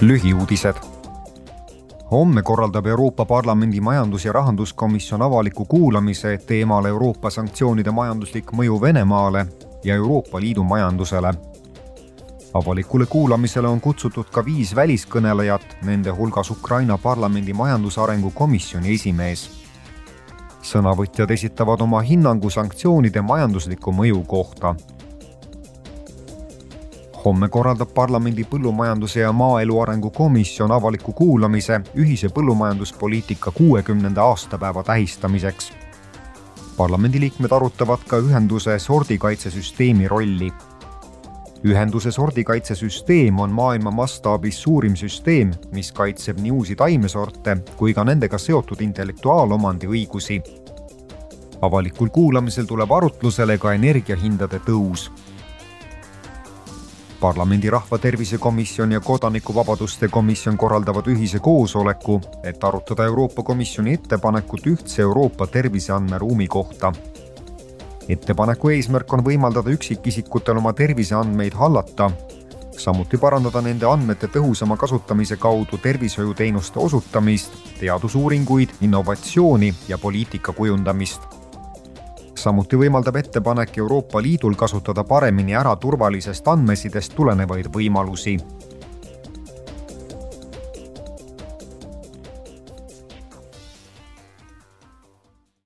lühiuudised. homme korraldab Euroopa Parlamendi majandus- ja rahanduskomisjon avaliku kuulamise teemal Euroopa sanktsioonide majanduslik mõju Venemaale ja Euroopa Liidu majandusele. avalikule kuulamisele on kutsutud ka viis väliskõnelejat, nende hulgas Ukraina parlamendi majandusarengu komisjoni esimees. sõnavõtjad esitavad oma hinnangu sanktsioonide majandusliku mõju kohta homme korraldab parlamendi põllumajanduse ja maaelu arengu komisjon avaliku kuulamise ühise põllumajanduspoliitika kuuekümnenda aastapäeva tähistamiseks. parlamendiliikmed arutavad ka ühenduse sordikaitsesüsteemi rolli. ühenduse sordikaitsesüsteem on maailma mastaabis suurim süsteem, mis kaitseb nii uusi taimesorte kui ka nendega seotud intellektuaalomandi õigusi. avalikul kuulamisel tuleb arutlusele ka energiahindade tõus parlamendi rahvatervise komisjon ja kodanikuvabaduste komisjon korraldavad ühise koosoleku, et arutada Euroopa Komisjoni ettepanekut ühtse Euroopa terviseandmeruumi kohta. ettepaneku eesmärk on võimaldada üksikisikutel oma terviseandmeid hallata, samuti parandada nende andmete tõhusama kasutamise kaudu tervishoiuteenuste osutamist, teadusuuringuid, innovatsiooni ja poliitika kujundamist samuti võimaldab ettepanek Euroopa Liidul kasutada paremini ära turvalisest andmesidest tulenevaid võimalusi